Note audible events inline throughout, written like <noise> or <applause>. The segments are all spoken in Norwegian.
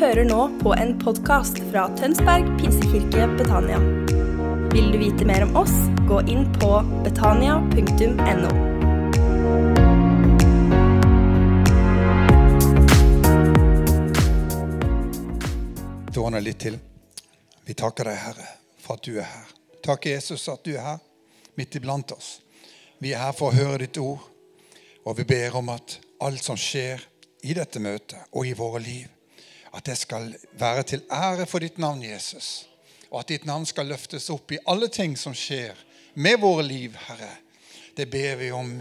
hører nå på en podkast fra Tønsberg pinsekirke Betania. Vil du vite mer om oss, gå inn på betania.no. Dårne litt til. Vi takker deg, Herre, for at du er her. Takk, Jesus, at du er her midt iblant oss. Vi er her for å høre ditt ord, og vi ber om at alt som skjer i dette møtet og i våre liv, at det skal være til ære for ditt navn, Jesus. Og at ditt navn skal løftes opp i alle ting som skjer med våre liv, Herre. Det ber vi om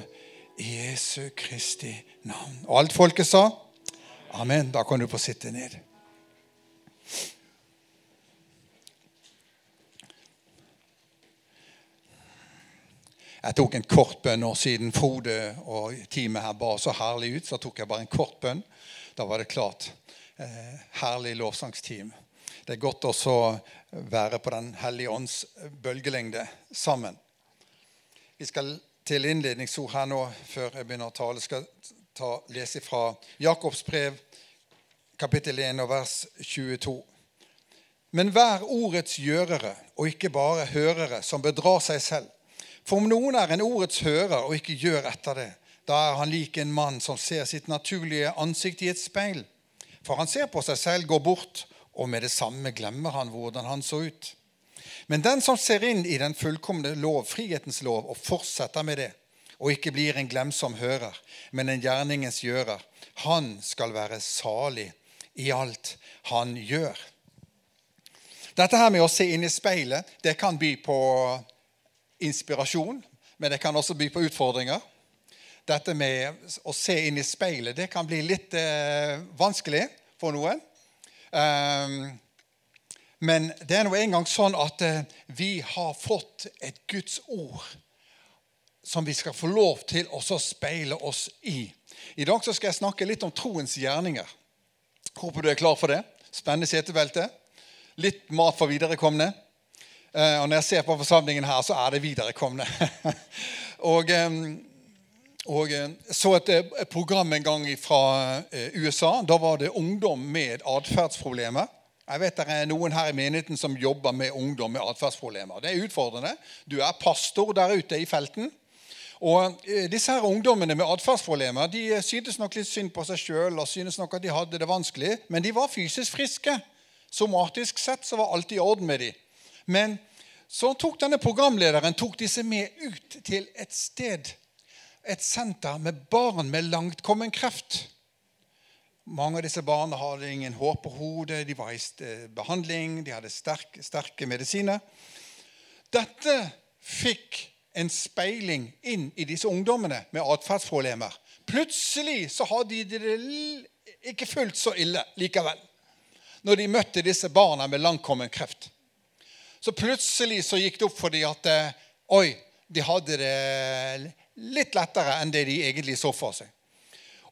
i Jesu Kristi navn. Og alt folket sa? Amen. Da kan du få sitte ned. Jeg tok en kort bønn nå siden Frode og teamet her ba så herlig ut. Så tok jeg bare en kort bønn. Da var det klart. Eh, herlig lovsangsteam. Det er godt også å være på Den hellige ånds bølgelengde sammen. Vi skal til innledningsord her nå før jeg begynner å tale. skal ta, lese fra Jakobs brev, kapittel 1 og vers 22. Men vær ordets gjørere og ikke bare hørere som bedrar seg selv. For om noen er en ordets hører og ikke gjør etter det, da er han lik en mann som ser sitt naturlige ansikt i et speil. For han ser på seg selv, går bort, og med det samme glemmer han hvordan han så ut. Men den som ser inn i den fullkomne lov, frihetens lov, og fortsetter med det, og ikke blir en glemsom hører, men en gjerningens gjører, han skal være salig i alt han gjør. Dette her med å se inn i speilet, det kan by på inspirasjon, men det kan også by på utfordringer. Dette med å se inn i speilet det kan bli litt eh, vanskelig for noen. Um, men det er nå engang sånn at eh, vi har fått et Guds ord som vi skal få lov til å speile oss i. I dag skal jeg snakke litt om troens gjerninger. Håper du er klar for det. Spennende setebelte. Litt mat for viderekomne. Eh, og når jeg ser på forsamlingen her, så er det viderekomne. <laughs> og, og så et, et program en gang fra eh, USA. Da var det ungdom med atferdsproblemer. Jeg vet Det er noen her i menigheten som jobber med ungdom med atferdsproblemer. Det er utfordrende. Du er pastor der ute i felten. Og eh, disse her Ungdommene med atferdsproblemer de syntes nok litt synd på seg sjøl og syntes nok at de hadde det vanskelig, men de var fysisk friske. Somatisk sett så var alt i orden med dem. Men så tok denne programlederen tok disse med ut til et sted, et senter med barn med langtkommen kreft. Mange av disse barna hadde ingen hår på hodet, de var i behandling, de hadde sterke, sterke medisiner. Dette fikk en speiling inn i disse ungdommene med atferdsproblemer. Plutselig så hadde de det ikke fullt så ille likevel når de møtte disse barna med langtkommen kreft. Så plutselig så gikk det opp for dem at eh, oi, de hadde det litt lettere enn det de egentlig så for seg.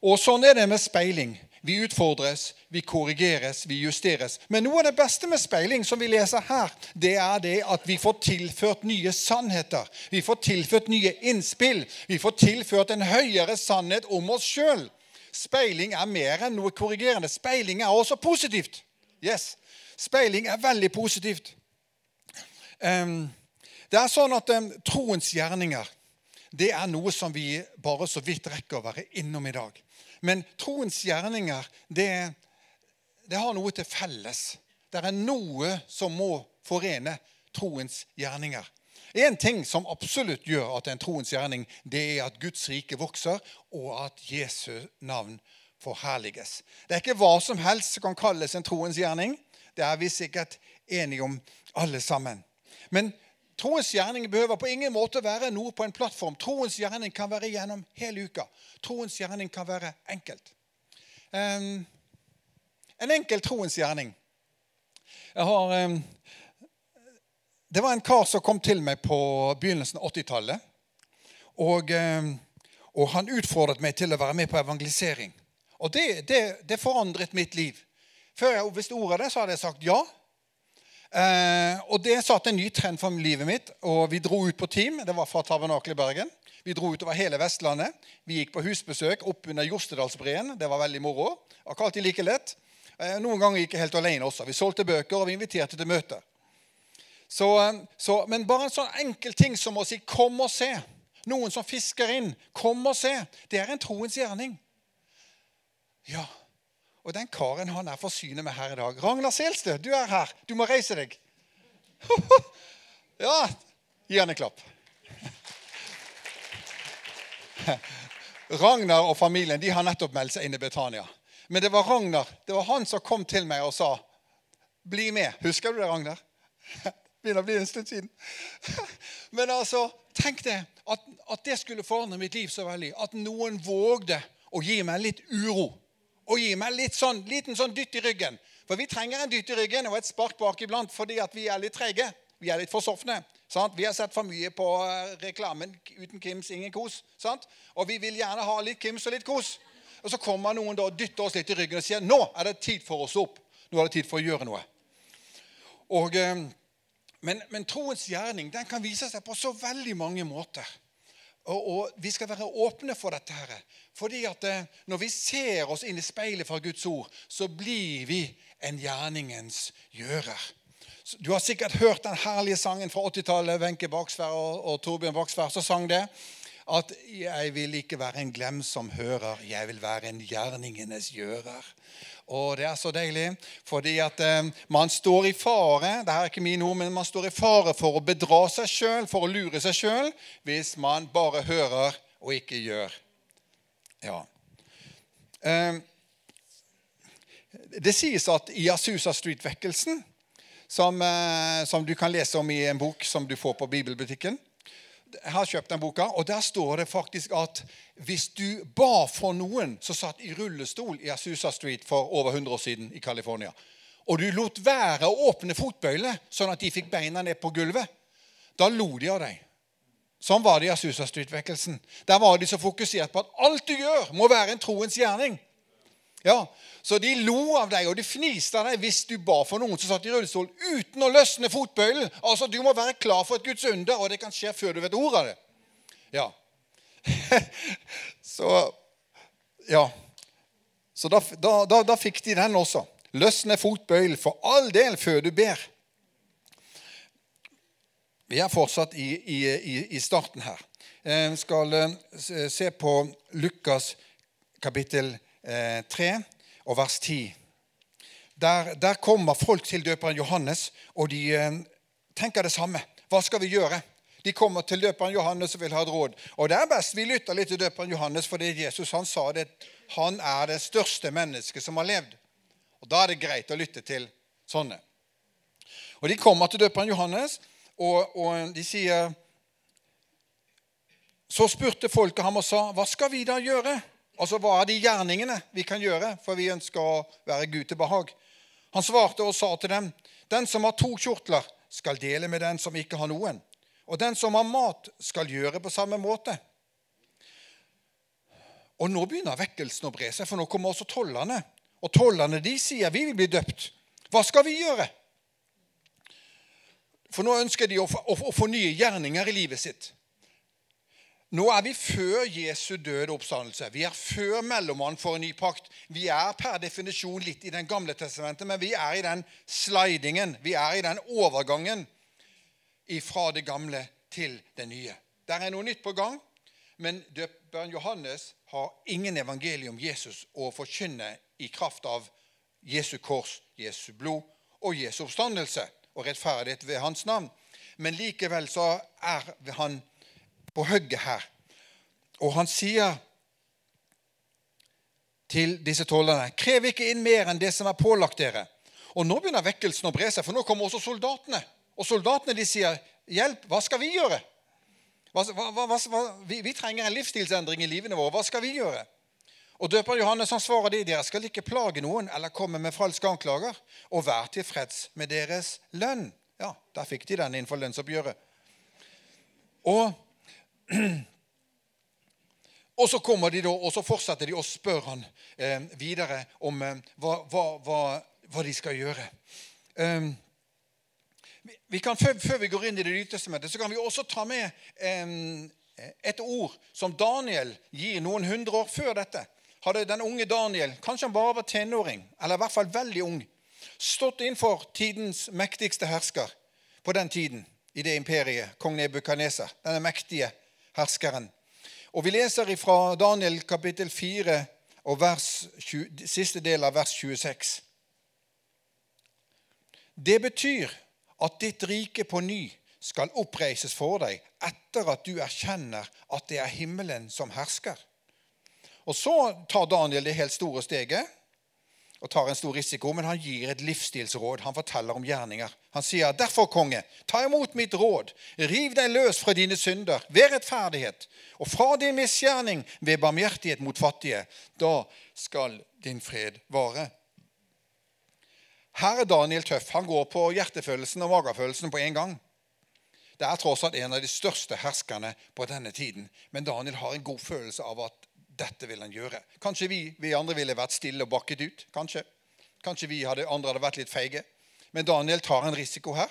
Og sånn er det med speiling. Vi utfordres, vi korrigeres, vi justeres. Men noe av det beste med speiling, som vi leser her, det er det at vi får tilført nye sannheter. Vi får tilført nye innspill. Vi får tilført en høyere sannhet om oss sjøl. Speiling er mer enn noe korrigerende. Speiling er også positivt. Yes. Speiling er veldig positivt. Det er sånn at troens gjerninger det er noe som vi bare så vidt rekker å være innom i dag. Men troens gjerninger, det, det har noe til felles. Det er noe som må forene troens gjerninger. En ting som absolutt gjør at en troens gjerning, det er at Guds rike vokser, og at Jesu navn forherliges. Det er ikke hva som helst som kan kalles en troens gjerning. Det er vi sikkert enige om alle sammen. Men troens gjerning behøver på ingen måte være noe på en plattform. Troens gjerning kan være gjennom hele uka. Troens gjerning kan være enkelt. Um, en enkel troens gjerning. Jeg har, um, det var en kar som kom til meg på begynnelsen av 80-tallet. Og, um, og, han utfordret meg til å være med på evangelisering. Og det, det, det forandret mitt liv. Før jeg visste ordet av det, så hadde jeg sagt ja. Eh, og Det satte en ny trend for livet mitt. og Vi dro ut på team. Det var fra Tabernakel i Bergen. Vi dro utover hele Vestlandet. Vi gikk på husbesøk opp under Jostedalsbreen. Det var veldig moro. Akkurat like lett. Eh, noen ganger gikk jeg helt alene også. Vi solgte bøker, og vi inviterte til møter. Så, eh, så, men bare en sånn enkel ting som å si 'kom og se'. Noen som fisker inn. 'Kom og se'. Det er en troens gjerning. Ja, og den karen han er for synet med her i dag. Ragnar Selstø, du er her. Du må reise deg. <laughs> Ja, gi han en klapp. <laughs> Ragnar og familien de har nettopp meldt seg inn i Betania. Men det var Ragnar det var han som kom til meg og sa 'Bli med'. Husker du det, Ragnar? <laughs> Begynner å bli en stund siden. Men altså, tenk det. At, at det skulle forandre mitt liv så veldig. At noen vågde å gi meg litt uro. Og gi meg litt sånn, liten sånn dytt i ryggen. For vi trenger en dytt i ryggen og et spark bak iblant fordi at vi er litt trege. Vi er litt for sofne. Sant? Vi har sett for mye på eh, reklamen 'Uten Kims, ingen kos'. Sant? Og vi vil gjerne ha litt Kims og litt kos. Og så kommer noen da og dytter oss litt i ryggen og sier 'Nå er det tid for stå opp'. Nå er det tid for å gjøre noe. Og, eh, men, men, troens gjerning den kan vise seg på så veldig mange måter. Og, og Vi skal være åpne for dette. her. Fordi at eh, Når vi ser oss inn i speilet fra Guds ord, så blir vi en gjerningens gjører. Du har sikkert hørt den herlige sangen fra 80-tallet. Wenche Baksvær og, og Torbjørn Baksvær som sang det. At 'jeg vil ikke være en glemsom hører, jeg vil være en gjerningenes gjører'. Og Det er så deilig, fordi at eh, man står i fare det er ikke mine ord, men man står i fare for å bedra seg sjøl, for å lure seg sjøl, hvis man bare hører og ikke gjør. Ja. Eh, det sies at i Asusa Street-vekkelsen som, eh, som, du kan lese om i en bok som du får på bibelbutikken. Jeg har kjøpt den boka, og Der står det faktisk at hvis du ba for noen som satt i rullestol i Asusa Street for over 100 år siden i California, og du lot være å åpne fotbøylet sånn at de fikk beina ned på gulvet, da lo de av deg. Sånn var det i Asusa Street-vekkelsen. Der var de så fokusert på at alt du gjør, må være en troens gjerning. Ja, Så de lo av deg, og de fniste av deg hvis du ba for noen som satt i rullestol uten å løsne fotbøylen. Altså, Du må være klar for et Guds under, og det kan skje før du vet ordet av det. Ja. <laughs> så Ja. Så da, da, da, da fikk de den også. Løsne fotbøylen for all del før du ber. Vi er fortsatt i, i, i starten her. Vi eh, skal eh, se på Lukas kapittel 3 eh, og vers 10. Der, der, kommer folk til døperen Johannes, og de eh, tenker det samme. Hva skal vi gjøre? De kommer til døperen Johannes og vil ha et råd. Og det er best vi lytter litt til døperen Johannes, fordi Jesus han sa det, han er det største mennesket som har levd. Og Da er det greit å lytte til sånne. Og De kommer til døperen Johannes, og, og de sier Så spurte folket ham og sa, 'Hva skal vi da gjøre?' Altså, Hva er de gjerningene vi kan gjøre, for vi ønsker å være Gud til behag? Han svarte og sa til dem, den som har to kjortler, skal dele med den som ikke har noen. Og den som har mat, skal gjøre på samme måte. Og nå begynner vekkelsen å bre seg, for nå kommer også tollerne. Og tollerne de sier vi vil bli døpt. Hva skal vi gjøre? For nå ønsker de å, å, å få nye gjerninger i livet sitt. Nå er vi før Jesu død og oppstandelse. Vi er før mellommann for en ny pakt. Vi er per definisjon litt i Den gamle testamentet, men vi er i den slidingen, vi er i den overgangen fra det gamle til det nye. Der er noe nytt på gang, men døperen Johannes har ingen evangelium om Jesus å forkynne i kraft av Jesu kors, Jesu blod og Jesu oppstandelse og rettferdighet ved hans navn. Men likevel så er han på hugget her. Og han sier til disse tollerne krev ikke inn mer enn det som er pålagt dere. Og nå begynner vekkelsen å bre seg, for nå kommer også soldatene. Og soldatene de sier, 'Hjelp, hva skal vi gjøre?' Hva, hva, hva, vi, vi, trenger en livsstilsendring i livene våre. Hva skal vi gjøre? Og Døper Johannes han svarer de, dere skal ikke plage noen eller komme med falske anklager, og vær tilfreds med deres lønn. Ja, Der fikk de den innenfor lønnsoppgjøret. Og og så kommer de da, og så fortsetter de å spørre han eh, videre om eh, hva, hva, hva, de skal gjøre. Um, vi kan, før, før, vi går inn i Det nye det så kan vi også ta med um, et ord som Daniel gir noen hundre år før dette. hadde den unge Daniel, kanskje han bare var tenåring, eller i hvert fall veldig ung, stått innenfor tidens mektigste hersker på den tiden i det imperiet, kong Nebukadneser, denne mektige herskeren. Og Vi leser fra Daniel kapittel 4 og vers siste del av vers 26. Det betyr at ditt rike på ny skal oppreises for deg etter at du erkjenner at det er himmelen som hersker. Og Så tar Daniel det helt store steget og tar en stor risiko, men han gir et livsstilsråd. Han forteller om gjerninger. Han sier, 'Derfor, konge, ta imot mitt råd. Riv deg løs fra dine synder ved rettferdighet, og fra din misgjerning ved barmhjertighet mot fattige. Da skal din fred vare.' Her er Daniel tøff. Han går på hjertefølelsen og magefølelsen på en gang. Det er tross alt en av de største herskerne på denne tiden. Men Daniel har en god følelse av at dette vil han gjøre. Kanskje vi, vi andre ville vært stille og bakket ut. Kanskje Kanskje vi hadde, andre hadde vært litt feige. Men Daniel tar en risiko her.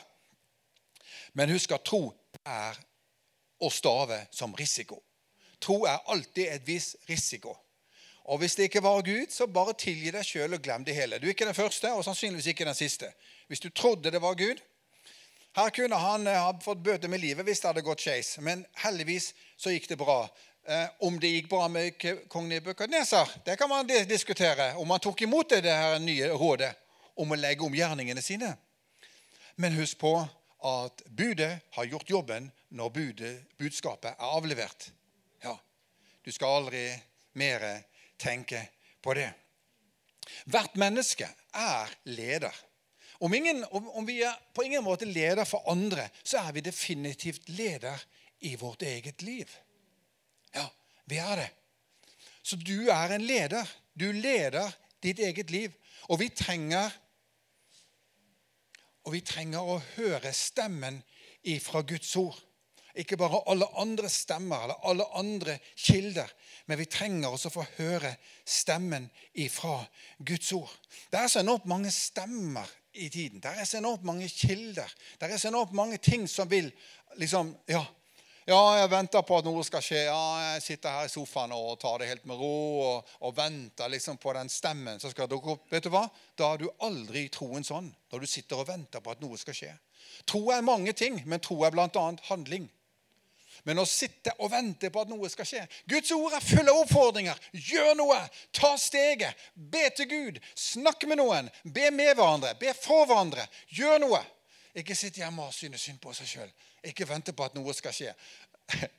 Men husk at tro er å stave som risiko. Tro er alltid et viss risiko. Og hvis det ikke var Gud, så bare tilgi deg sjøl og glem det hele. Du er ikke den første, og sannsynligvis ikke den siste. Hvis du trodde det var Gud Her kunne han eh, ha fått bøte med livet hvis det hadde gått skeis, men heldigvis så gikk det bra. Eh, om det gikk bra med kong Nebukadnesar, det kan man diskutere. Om han tok imot det, det her nye rådet om å legge om gjerningene sine. Men husk på at budet har gjort jobben når budet, budskapet er avlevert. Ja, Du skal aldri mer tenke på det. Hvert menneske er leder. Om, ingen, om, vi er på ingen måte leder for andre, så er vi definitivt leder i vårt eget liv. Ja, vi er det. Så du er en leder. Du leder ditt eget liv. Og vi trenger og vi trenger å høre stemmen ifra Guds ord. Ikke bare alle andre stemmer eller alle andre kilder, men vi trenger også å få høre stemmen ifra Guds ord. Det er så enormt mange stemmer i tiden. Det er så enormt mange kilder. Det er så enormt mange ting som vil liksom, ja, ja, jeg venter på at noe skal skje. Ja, jeg sitter her i sofaen og tar det helt med ro og, og venter liksom på den stemmen som skal dukke opp. Vet du hva? Da er du aldri troen sånn, når du sitter og venter på at noe skal skje. Tro er mange ting, men tro er bl.a. handling. Men å sitte og vente på at noe skal skje Guds ord er fulle av oppfordringer. Gjør noe! Ta steget! Be til Gud! Snakk med noen! Be med hverandre! Be for hverandre! Gjør noe! Ikke sitte hjemme og synes synd på seg sjøl. Ikke vente på at noe skal skje. <laughs>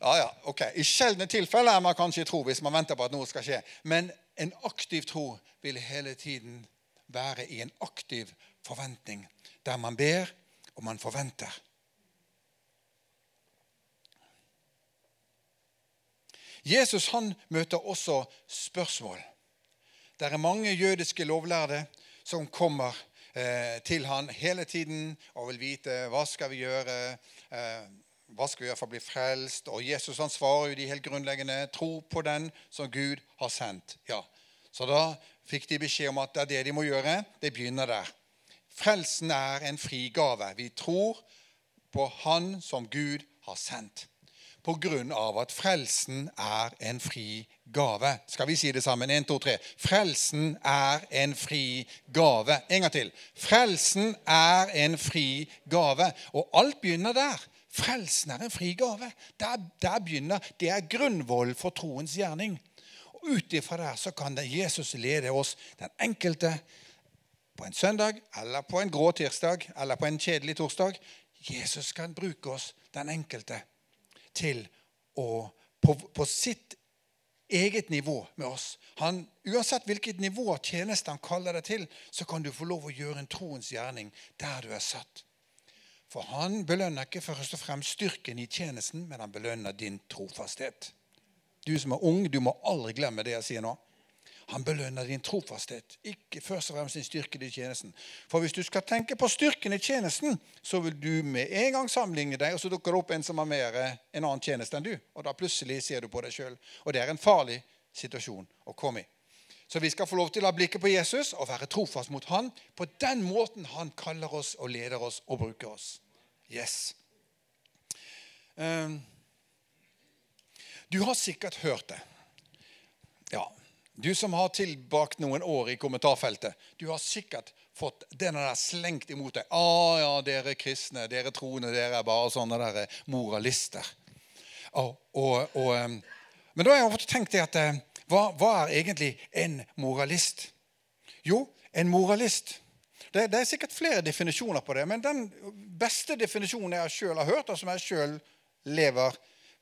Ja, ja, ok. I sjeldne tilfeller er man kanskje tro hvis man venter på at noe skal skje. Men en aktiv tro vil hele tiden være i en aktiv forventning, der man ber og man forventer. Jesus han møter også spørsmål. Det er mange jødiske lovlærde som kommer Eh, til han hele tiden og vil vite hva skal vi gjøre eh, hva skal vi gjøre for å bli frelst? Og Jesus han svarer jo de helt grunnleggende tro på den som Gud har sendt. Ja, Så da fikk de beskjed om at det er det de må gjøre. Det begynner der. Frelsen er en fri gave. Vi tror på Han som Gud har sendt av at frelsen er en fri gave. Skal vi si det sammen? En, to, tre. Frelsen er en fri gave. En gang til. Frelsen er en fri gave. Og alt begynner der. Frelsen er en fri gave. Der, der begynner, Det er grunnvoll for troens gjerning. Og Ut ifra der så kan det Jesus lede oss, den enkelte, på en søndag eller på en grå tirsdag eller på en kjedelig torsdag. Jesus kan bruke oss, den enkelte til å på, på sitt eget nivå med oss. Han, uansett hvilket nivå av tjeneste han kaller deg til, så kan du få lov å gjøre en troens gjerning der du er satt. For han belønner ikke først og fremst styrken i tjenesten, men han belønner din trofasthet. Du som er ung, du må aldri glemme det jeg sier nå. Han belønner din trofasthet, ikke først og fremst din styrke i tjenesten. For hvis du skal tenke på styrken i tjenesten, så vil du med en gang sammenligne deg, og så dukker det opp en som har mer en annen tjeneste enn du. Og da plutselig ser du på deg sjøl. Og det er en farlig situasjon å komme i. Så vi skal få lov til å ha blikket på Jesus og være trofast mot han på den måten han kaller oss og leder oss og bruker oss. Yes. Um, du har sikkert hørt det. Ja, Du som har tilbrakt noen år i kommentarfeltet, du har sikkert fått denne der slengt imot deg. 'Å ah, ja, dere kristne, dere troende, dere er bare sånne der moralister.' Og, og, og, men da har jeg ofte tenkt at hva, hva, er egentlig en moralist? Jo, en moralist det, det, er sikkert flere definisjoner på det, men den beste definisjonen jeg sjøl har hørt, og som jeg sjøl lever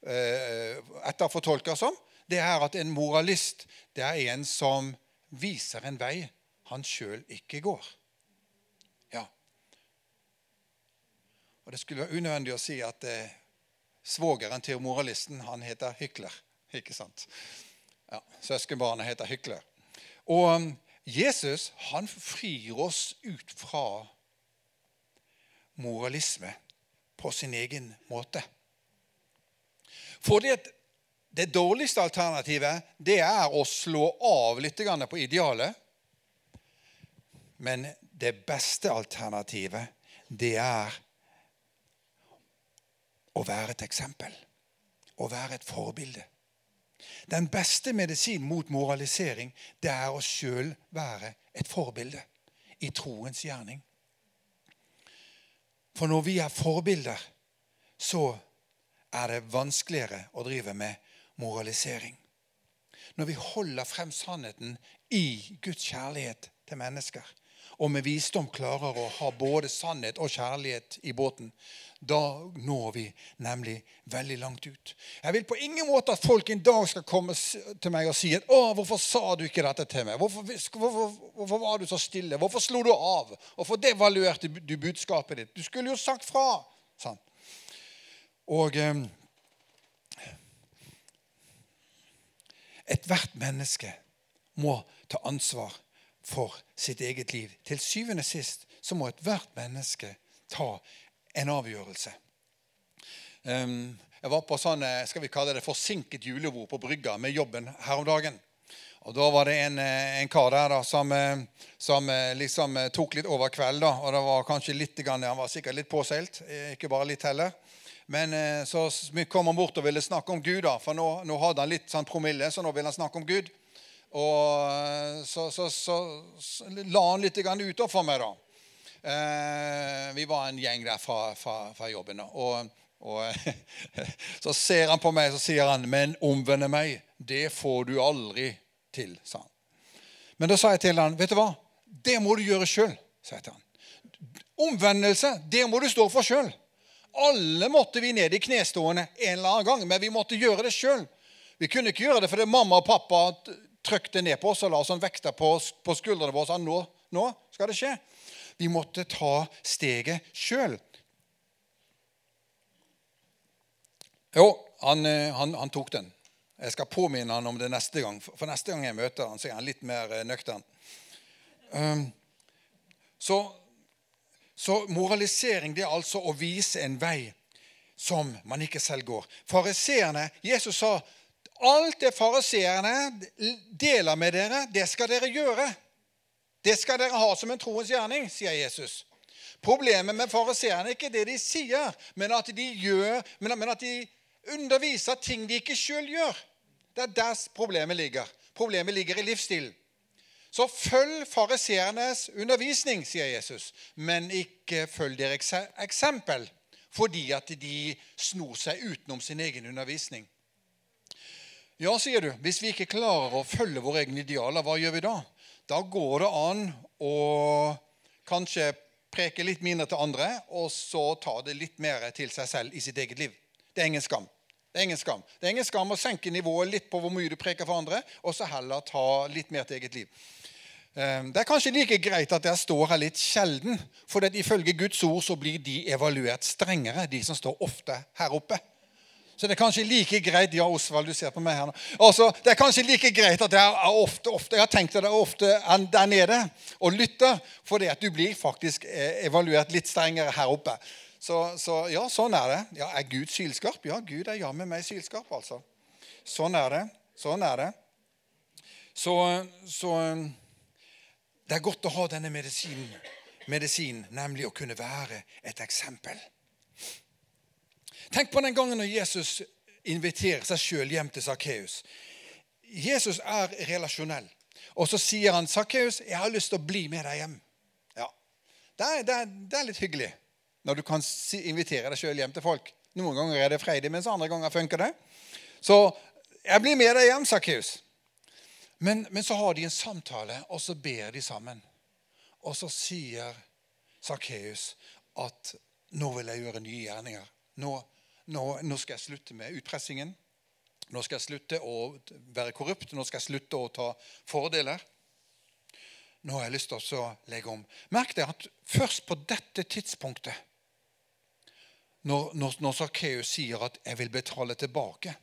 eh, etterfortolker som, det er at en moralist det er en som viser en vei han sjøl ikke går. Ja. Og Det skulle være unødvendig å si at eh, svogeren til moralisten han heter Hykler. Ikke sant? Ja, Søskenbarnet heter Hykler. Og um, Jesus han frir oss ut fra moralisme på sin egen måte. Fordi at det dårligste alternativet det er å slå av litt på idealet. Men det beste alternativet, det er å være et eksempel. Å være et forbilde. Den beste medisin mot moralisering, det er å sjøl være et forbilde i troens gjerning. For når vi er forbilder, så er det vanskeligere å drive med moralisering. Når vi holder frem sannheten i Guds kjærlighet til mennesker, og med visdom klarer å ha både sannhet og kjærlighet i båten, da når vi nemlig veldig langt ut. Jeg vil på ingen måte at folk en dag skal komme til meg og si at 'Å, hvorfor sa du ikke dette til meg?' Hvorfor, hvorfor, hvorfor var du så stille? Hvorfor slo du av? Hvorfor devaluerte du budskapet ditt? Du skulle jo sagt fra. Sånn. Og eh, Ethvert menneske må ta ansvar for sitt eget liv. Til syvende og sist så må ethvert menneske ta en avgjørelse. Um, jeg var på sånn, eh, skal vi kalle det forsinket julebord på brygga med jobben her om dagen. Og Da var det en, eh, en kar der da, som, eh, som, liksom tok litt over kveld. og det var kanskje litt, Han var sikkert litt påseilt, ikke bare litt heller. Men så kom han bort og ville snakke om Gud, da, for nå, nå hadde han litt sånn promille, så nå ville han snakke om Gud. Og så, så, så, så la han litt utover for meg, da. Eh, vi var en gjeng der fra, fra, fra jobben. Og, og <laughs> så ser han på meg så sier han, 'Men omvende meg, det får du aldri til', sa han. Men da sa jeg til han, 'Vet du hva? Det må du gjøre sjøl', sa jeg til han. Omvendelse, det må du stå for sjøl. Alle måtte vi ned i knestående en eller annen gang, men vi måtte gjøre det sjøl. Vi kunne ikke gjøre det fordi mamma og pappa trykte ned på oss og la sånn vekter på, på skuldrene våre og nå, nå skal det skje. Vi måtte ta steget sjøl. Jo, han, eh, han, han, tok den. Jeg skal påminne han om det neste gang. For neste gang jeg møter han, så er han litt mer eh, nøktern. Um, så, så, moralisering det er altså å vise en vei som man ikke selv går. Fariseerne Jesus sa alt det fariseerne deler med dere, det skal dere gjøre. Det skal dere ha som en troens gjerning, sier Jesus. Problemet med fariseerne er ikke det de sier, men at de, gjør, men at de underviser ting de ikke sjøl gjør. Det er der problemet ligger. Problemet ligger i livsstilen. Så følg fariseernes undervisning, sier Jesus, men ikke følg deres eksempel, fordi at de snor seg utenom sin egen undervisning. Ja, sier du, hvis vi ikke klarer å følge våre egne idealer, hva gjør vi da? Da går det an å kanskje preke litt mindre til andre, og så ta det litt mer til seg selv i sitt eget liv. Det er ingen skam. Det er ingen skam Det er ingen skam å senke nivået litt på hvor mye du preker for andre, og så heller ta litt mer til eget liv. Ehm, det er kanskje like greit at jeg står her litt sjelden, for ifølge Guds ord så blir de evaluert strengere, de som står ofte her oppe. Så det er kanskje like greit Ja, Osvald, du ser på meg her nå. Altså, det er kanskje like greit at jeg er ofte, ofte, jeg har tenkt jeg ofte er der nede og lytter, fordi at du blir faktisk eh, evaluert litt strengere her oppe. Så, så ja, sånn er det. Ja, Er Gud sylskarp? Ja, Gud er jammen meg sylskarp, altså. Sånn er det. Sånn er det. Så, så det er godt å ha denne medisinen, medisin, nemlig å kunne være et eksempel. Tenk på den gangen når Jesus inviterer seg sjøl hjem til Sakkeus. Jesus er relasjonell. Og så sier han, 'Sakkeus, jeg har lyst til å bli med deg hjem.' Ja, Det er, det er, det er litt hyggelig når du kan si, invitere deg sjøl hjem til folk. Noen ganger er det freidig, mens andre ganger funker det. Så jeg blir med deg hjem, Sakkeus. Men, men, så har de en samtale, og så ber de sammen. Og så sier Sakkeus at 'nå vil jeg gjøre nye gjerninger'. Nå, nå, nå, skal jeg slutte med utpressingen. Nå skal jeg slutte å være korrupt. Nå skal jeg slutte å ta fordeler. Nå har jeg lyst til å legge om. Merk deg at først på dette tidspunktet, når, når, når Sakkeus sier at 'jeg vil betale tilbake'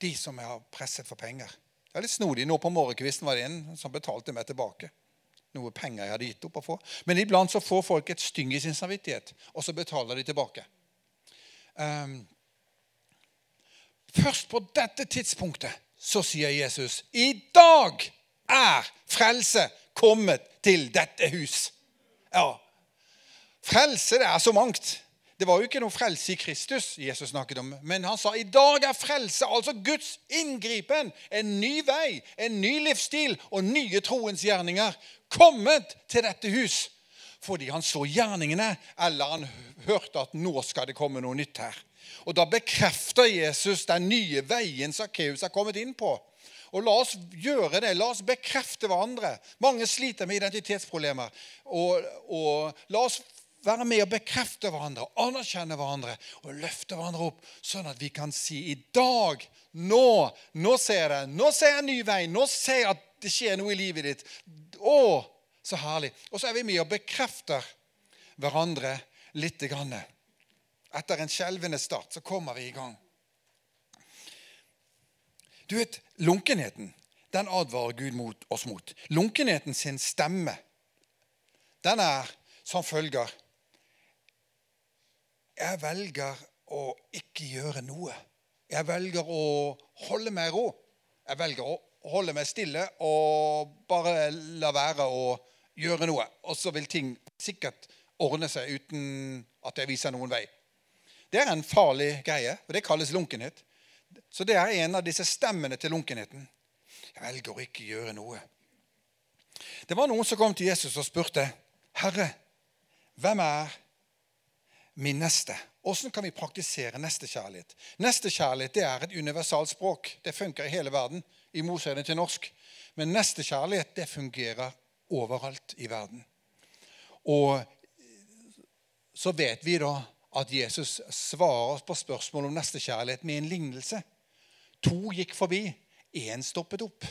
de som jeg har presset for penger det er litt snodig. Nå på morgenkvisten var det en som betalte meg tilbake. Noe penger jeg hadde gitt opp å få. Men iblant så får folk et styng i sin samvittighet, og så betaler de tilbake. Um, først på dette tidspunktet så sier Jesus i dag er frelse kommet til dette hus. Ja. Frelse, det er så mangt. Det var jo ikke noe frelse i Kristus Jesus snakket om, men han sa i dag er frelse, altså Guds inngripen, en ny vei, en ny livsstil og nye troens gjerninger kommet til dette hus. Fordi han så gjerningene, eller han hørte at nå skal det komme noe nytt her. Og Da bekrefter Jesus den nye veien Sakkeus har kommet inn på. Og La oss gjøre det. La oss bekrefte hverandre. Mange sliter med identitetsproblemer. Og, og La oss være med og bekrefte hverandre, anerkjenne hverandre og løfte hverandre opp, sånn at vi kan si i dag, nå, nå ser jeg det. Nå ser jeg en ny vei. Nå ser jeg at det skjer noe i livet ditt. Å, så herlig. Og så er vi med og bekrefter hverandre lite grann. Etter en skjelvende start så kommer vi i gang. Du vet, lunkenheten, den advarer Gud mot oss mot. Lunkenheten sin stemme, den er som følger jeg velger å ikke gjøre noe. Jeg velger å holde meg ro. Jeg velger å holde meg stille og bare la være å gjøre noe. Og så vil ting sikkert ordne seg uten at jeg viser noen vei. Det er en farlig greie, og det kalles lunkenhet. Så det er en av disse stemmene til lunkenheten. Jeg velger å ikke gjøre noe. Det var noen som kom til Jesus og spurte, 'Herre, hvem er min neste. Hvordan kan vi praktisere nestekjærlighet? Nestekjærlighet er et universalt språk. Det funker i hele verden, i motsetning til norsk. Men nestekjærlighet det fungerer overalt i verden. Og så vet vi da at Jesus svarer på spørsmål om nestekjærlighet med en lignelse. To gikk forbi, én stoppet opp.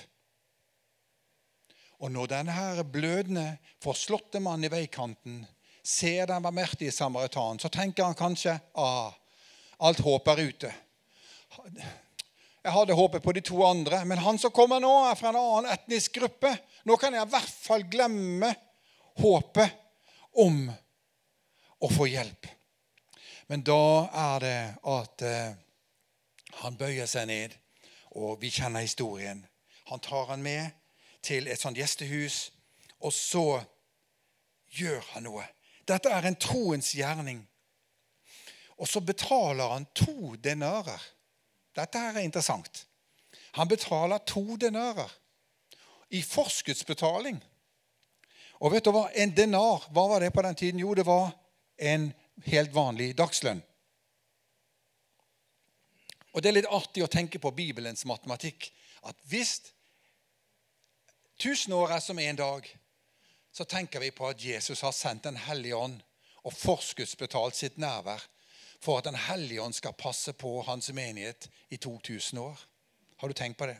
Og når denne her blødende, forslåtte mannen i veikanten ser den barmhjertige samaritanen, så tenker han kanskje ah, alt håp er ute. Jeg hadde håpet på de to andre, men han som kommer nå, er fra en annen etnisk gruppe. Nå kan jeg i hvert fall glemme håpet om å få hjelp. Men da er det at eh, han bøyer seg ned, og vi kjenner historien. Han tar han med til et sånt gjestehus, og så gjør han noe. Dette er en troens gjerning. Og så betaler han to denarer. Dette her er interessant. Han betaler to denarer i forskuddsbetaling. Og vet du hva? En denar, hva var det på den tiden? Jo, det var en helt vanlig dagslønn. Og Det er litt artig å tenke på Bibelens matematikk. At hvis tusen år er som én dag, så tenker vi på at Jesus har sendt Den hellige ånd og forskuddsbetalt sitt nærvær for at Den hellige ånd skal passe på hans menighet i 2000 år. Har du tenkt på det?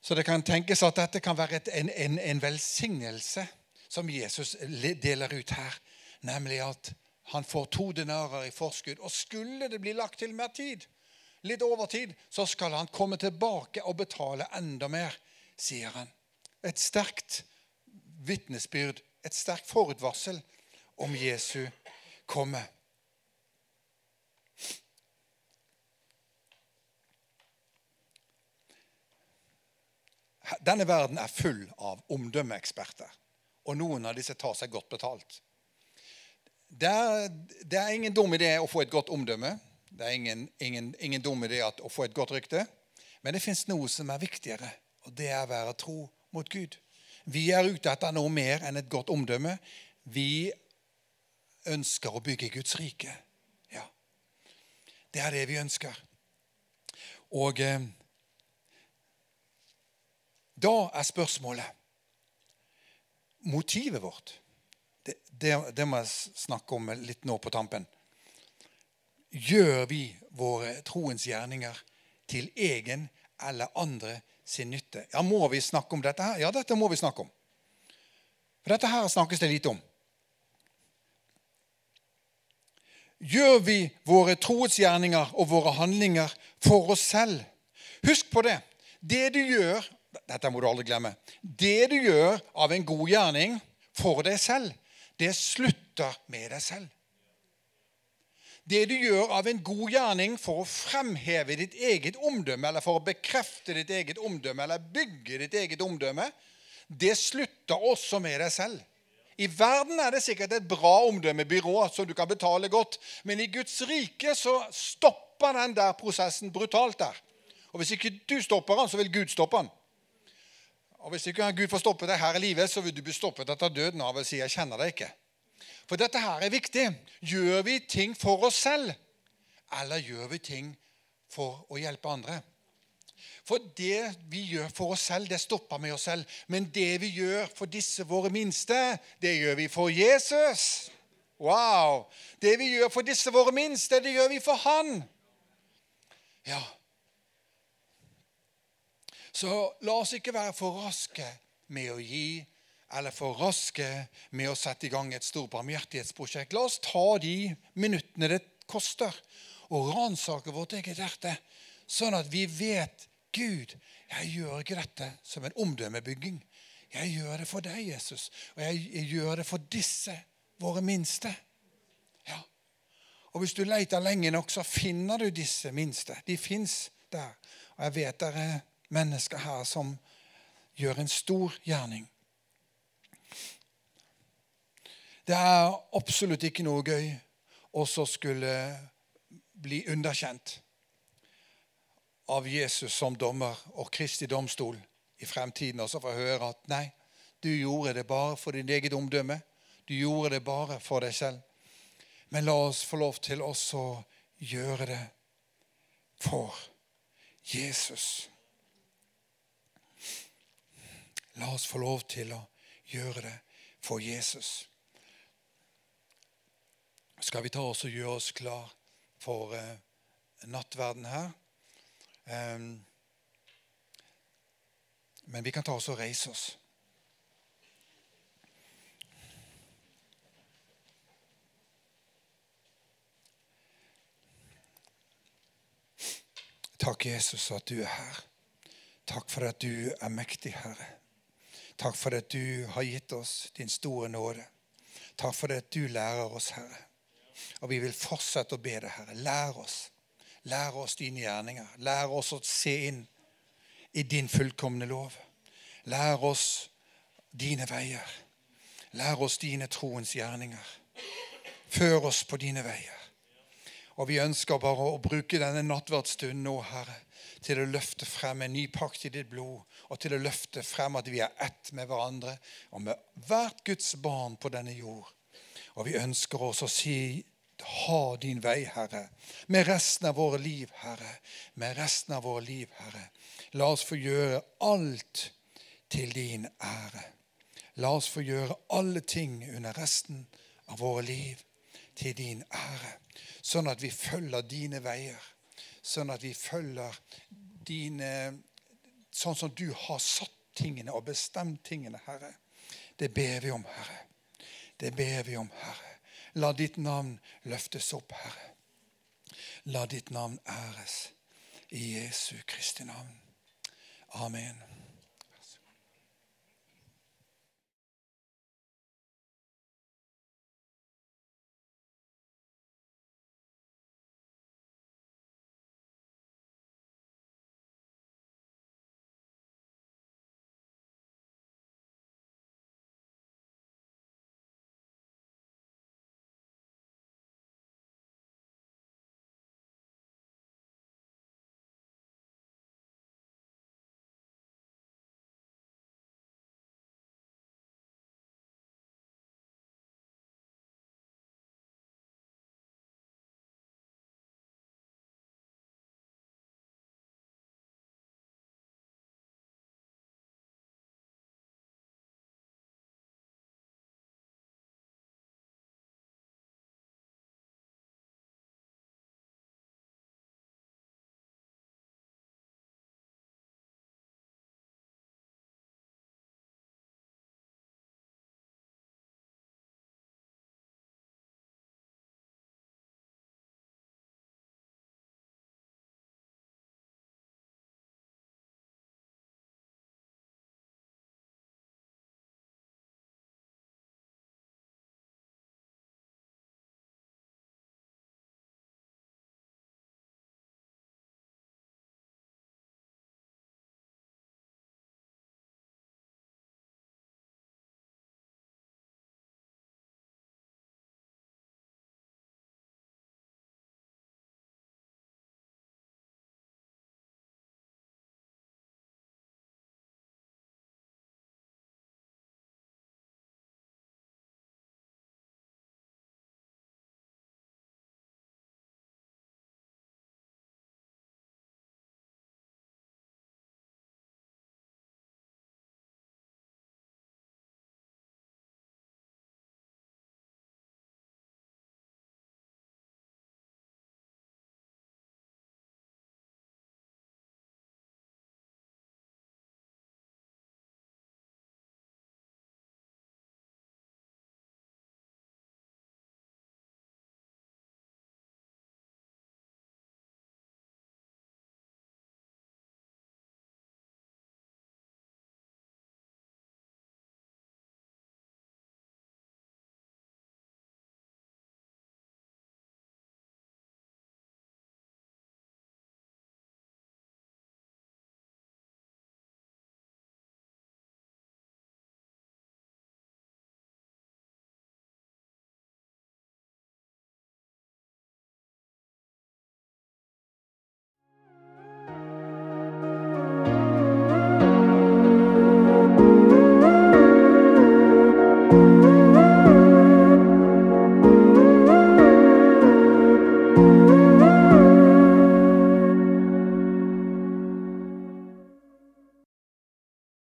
Så det kan tenkes at dette kan være en, en, en velsignelse som Jesus deler ut her, nemlig at han får to denarer i forskudd. Og skulle det bli lagt til mer tid, litt overtid, så skal han komme tilbake og betale enda mer, sier han. Et sterkt vitnesbyrd, et sterkt forutvarsel om Jesu komme. Denne verden er full av omdømmeeksperter, og noen av disse tar seg godt betalt. Det er, det er ingen dum idé å få et godt omdømme. Det er ingen, ingen, ingen dum idé å få et godt rykte. Men det fins noe som er viktigere, og det er å være tro mot Gud. Vi er ute etter noe mer enn et godt omdømme. Vi ønsker å bygge Guds rike. Ja. Det er det vi ønsker. Og eh, da er spørsmålet Motivet vårt det, det, det, må jeg snakke om litt nå på tampen. Gjør vi våre troens gjerninger til egen eller andre sin nytte? Ja, Må vi snakke om dette her? Ja, dette må vi snakke om. For dette her snakkes det lite om. Gjør vi våre troetsgjerninger og våre handlinger for oss selv? Husk på det. Det du gjør dette må du aldri glemme. Det du gjør av en god gjerning for deg selv, det slutter med deg selv. Det du gjør av en god gjerning for å fremheve ditt eget omdømme, eller for å bekrefte ditt eget omdømme, eller bygge ditt eget omdømme, det slutter også med deg selv. I verden er det sikkert et bra omdømmebyrå som du kan betale godt, men i Guds rike så stopper den der prosessen brutalt der. Og Hvis ikke du stopper den, så vil Gud stoppe den. Og Hvis ikke Gud får stoppe deg her i livet, så vil du bli stoppet etter døden av å si 'jeg kjenner deg ikke'. For dette her er viktig. Gjør vi ting for oss selv, eller gjør vi ting for å hjelpe andre? For det vi gjør for oss selv, det stopper med oss selv. Men det vi gjør for disse våre minste, det gjør vi for Jesus. Wow! Det vi gjør for disse våre minste, det gjør vi for Han. Ja. Så la oss ikke være for raske med å gi eller for raske med å sette i gang et stort barmhjertighetsprosjekt. La oss ta de minuttene det koster, og ransake vårt eget hjerte, sånn at vi vet Gud, jeg gjør ikke dette som en omdømmebygging. Jeg gjør det for deg, Jesus, og jeg, gjør det for disse, våre minste. Ja. Og Hvis du leter lenge nok, så finner du disse minste. De fins der. Og jeg vet det er mennesker her som gjør en stor gjerning. Det er absolutt ikke noe gøy å skulle bli underkjent av Jesus som dommer og Kristi domstol i fremtiden, og så få høre at nei, du gjorde det bare for din eget omdømme. Du gjorde det bare for deg selv. Men la oss få lov til også å gjøre det for Jesus. La oss få lov til å gjøre det for Jesus. Skal vi ta oss og gjøre oss klar for eh, nattverden her? Um, men vi kan ta oss og reise oss. Takk, Jesus, at du er her. Takk for at du er mektig, Herre. Takk for at du har gitt oss din store nåde. Takk for at du lærer oss, Herre. Og vi vil fortsette å be deg, Herre. Lær oss. Lær oss dine gjerninger. Lær oss å se inn i din fullkomne lov. Lær oss dine veier. Lær oss dine troens gjerninger. Før oss på dine veier. Og vi ønsker bare å bruke denne nattverdsstunden nå, Herre, til å løfte frem en ny pakt i ditt blod, og til å løfte frem at vi er ett med hverandre og med hvert Guds barn på denne jord. Og vi ønsker oss å si ha din vei, Herre, med resten av våre liv, Herre. Med resten av våre liv, Herre. La oss få gjøre alt til din ære. La oss få gjøre alle ting under resten av våre liv til din ære. Sånn at vi følger dine veier. Sånn at vi følger dine Sånn som du har satt tingene og bestemt tingene, Herre. Det ber vi om, Herre. Det ber vi om, Herre. La ditt navn løftes opp, Herre. La ditt navn æres i Jesu Kristi navn. Amen.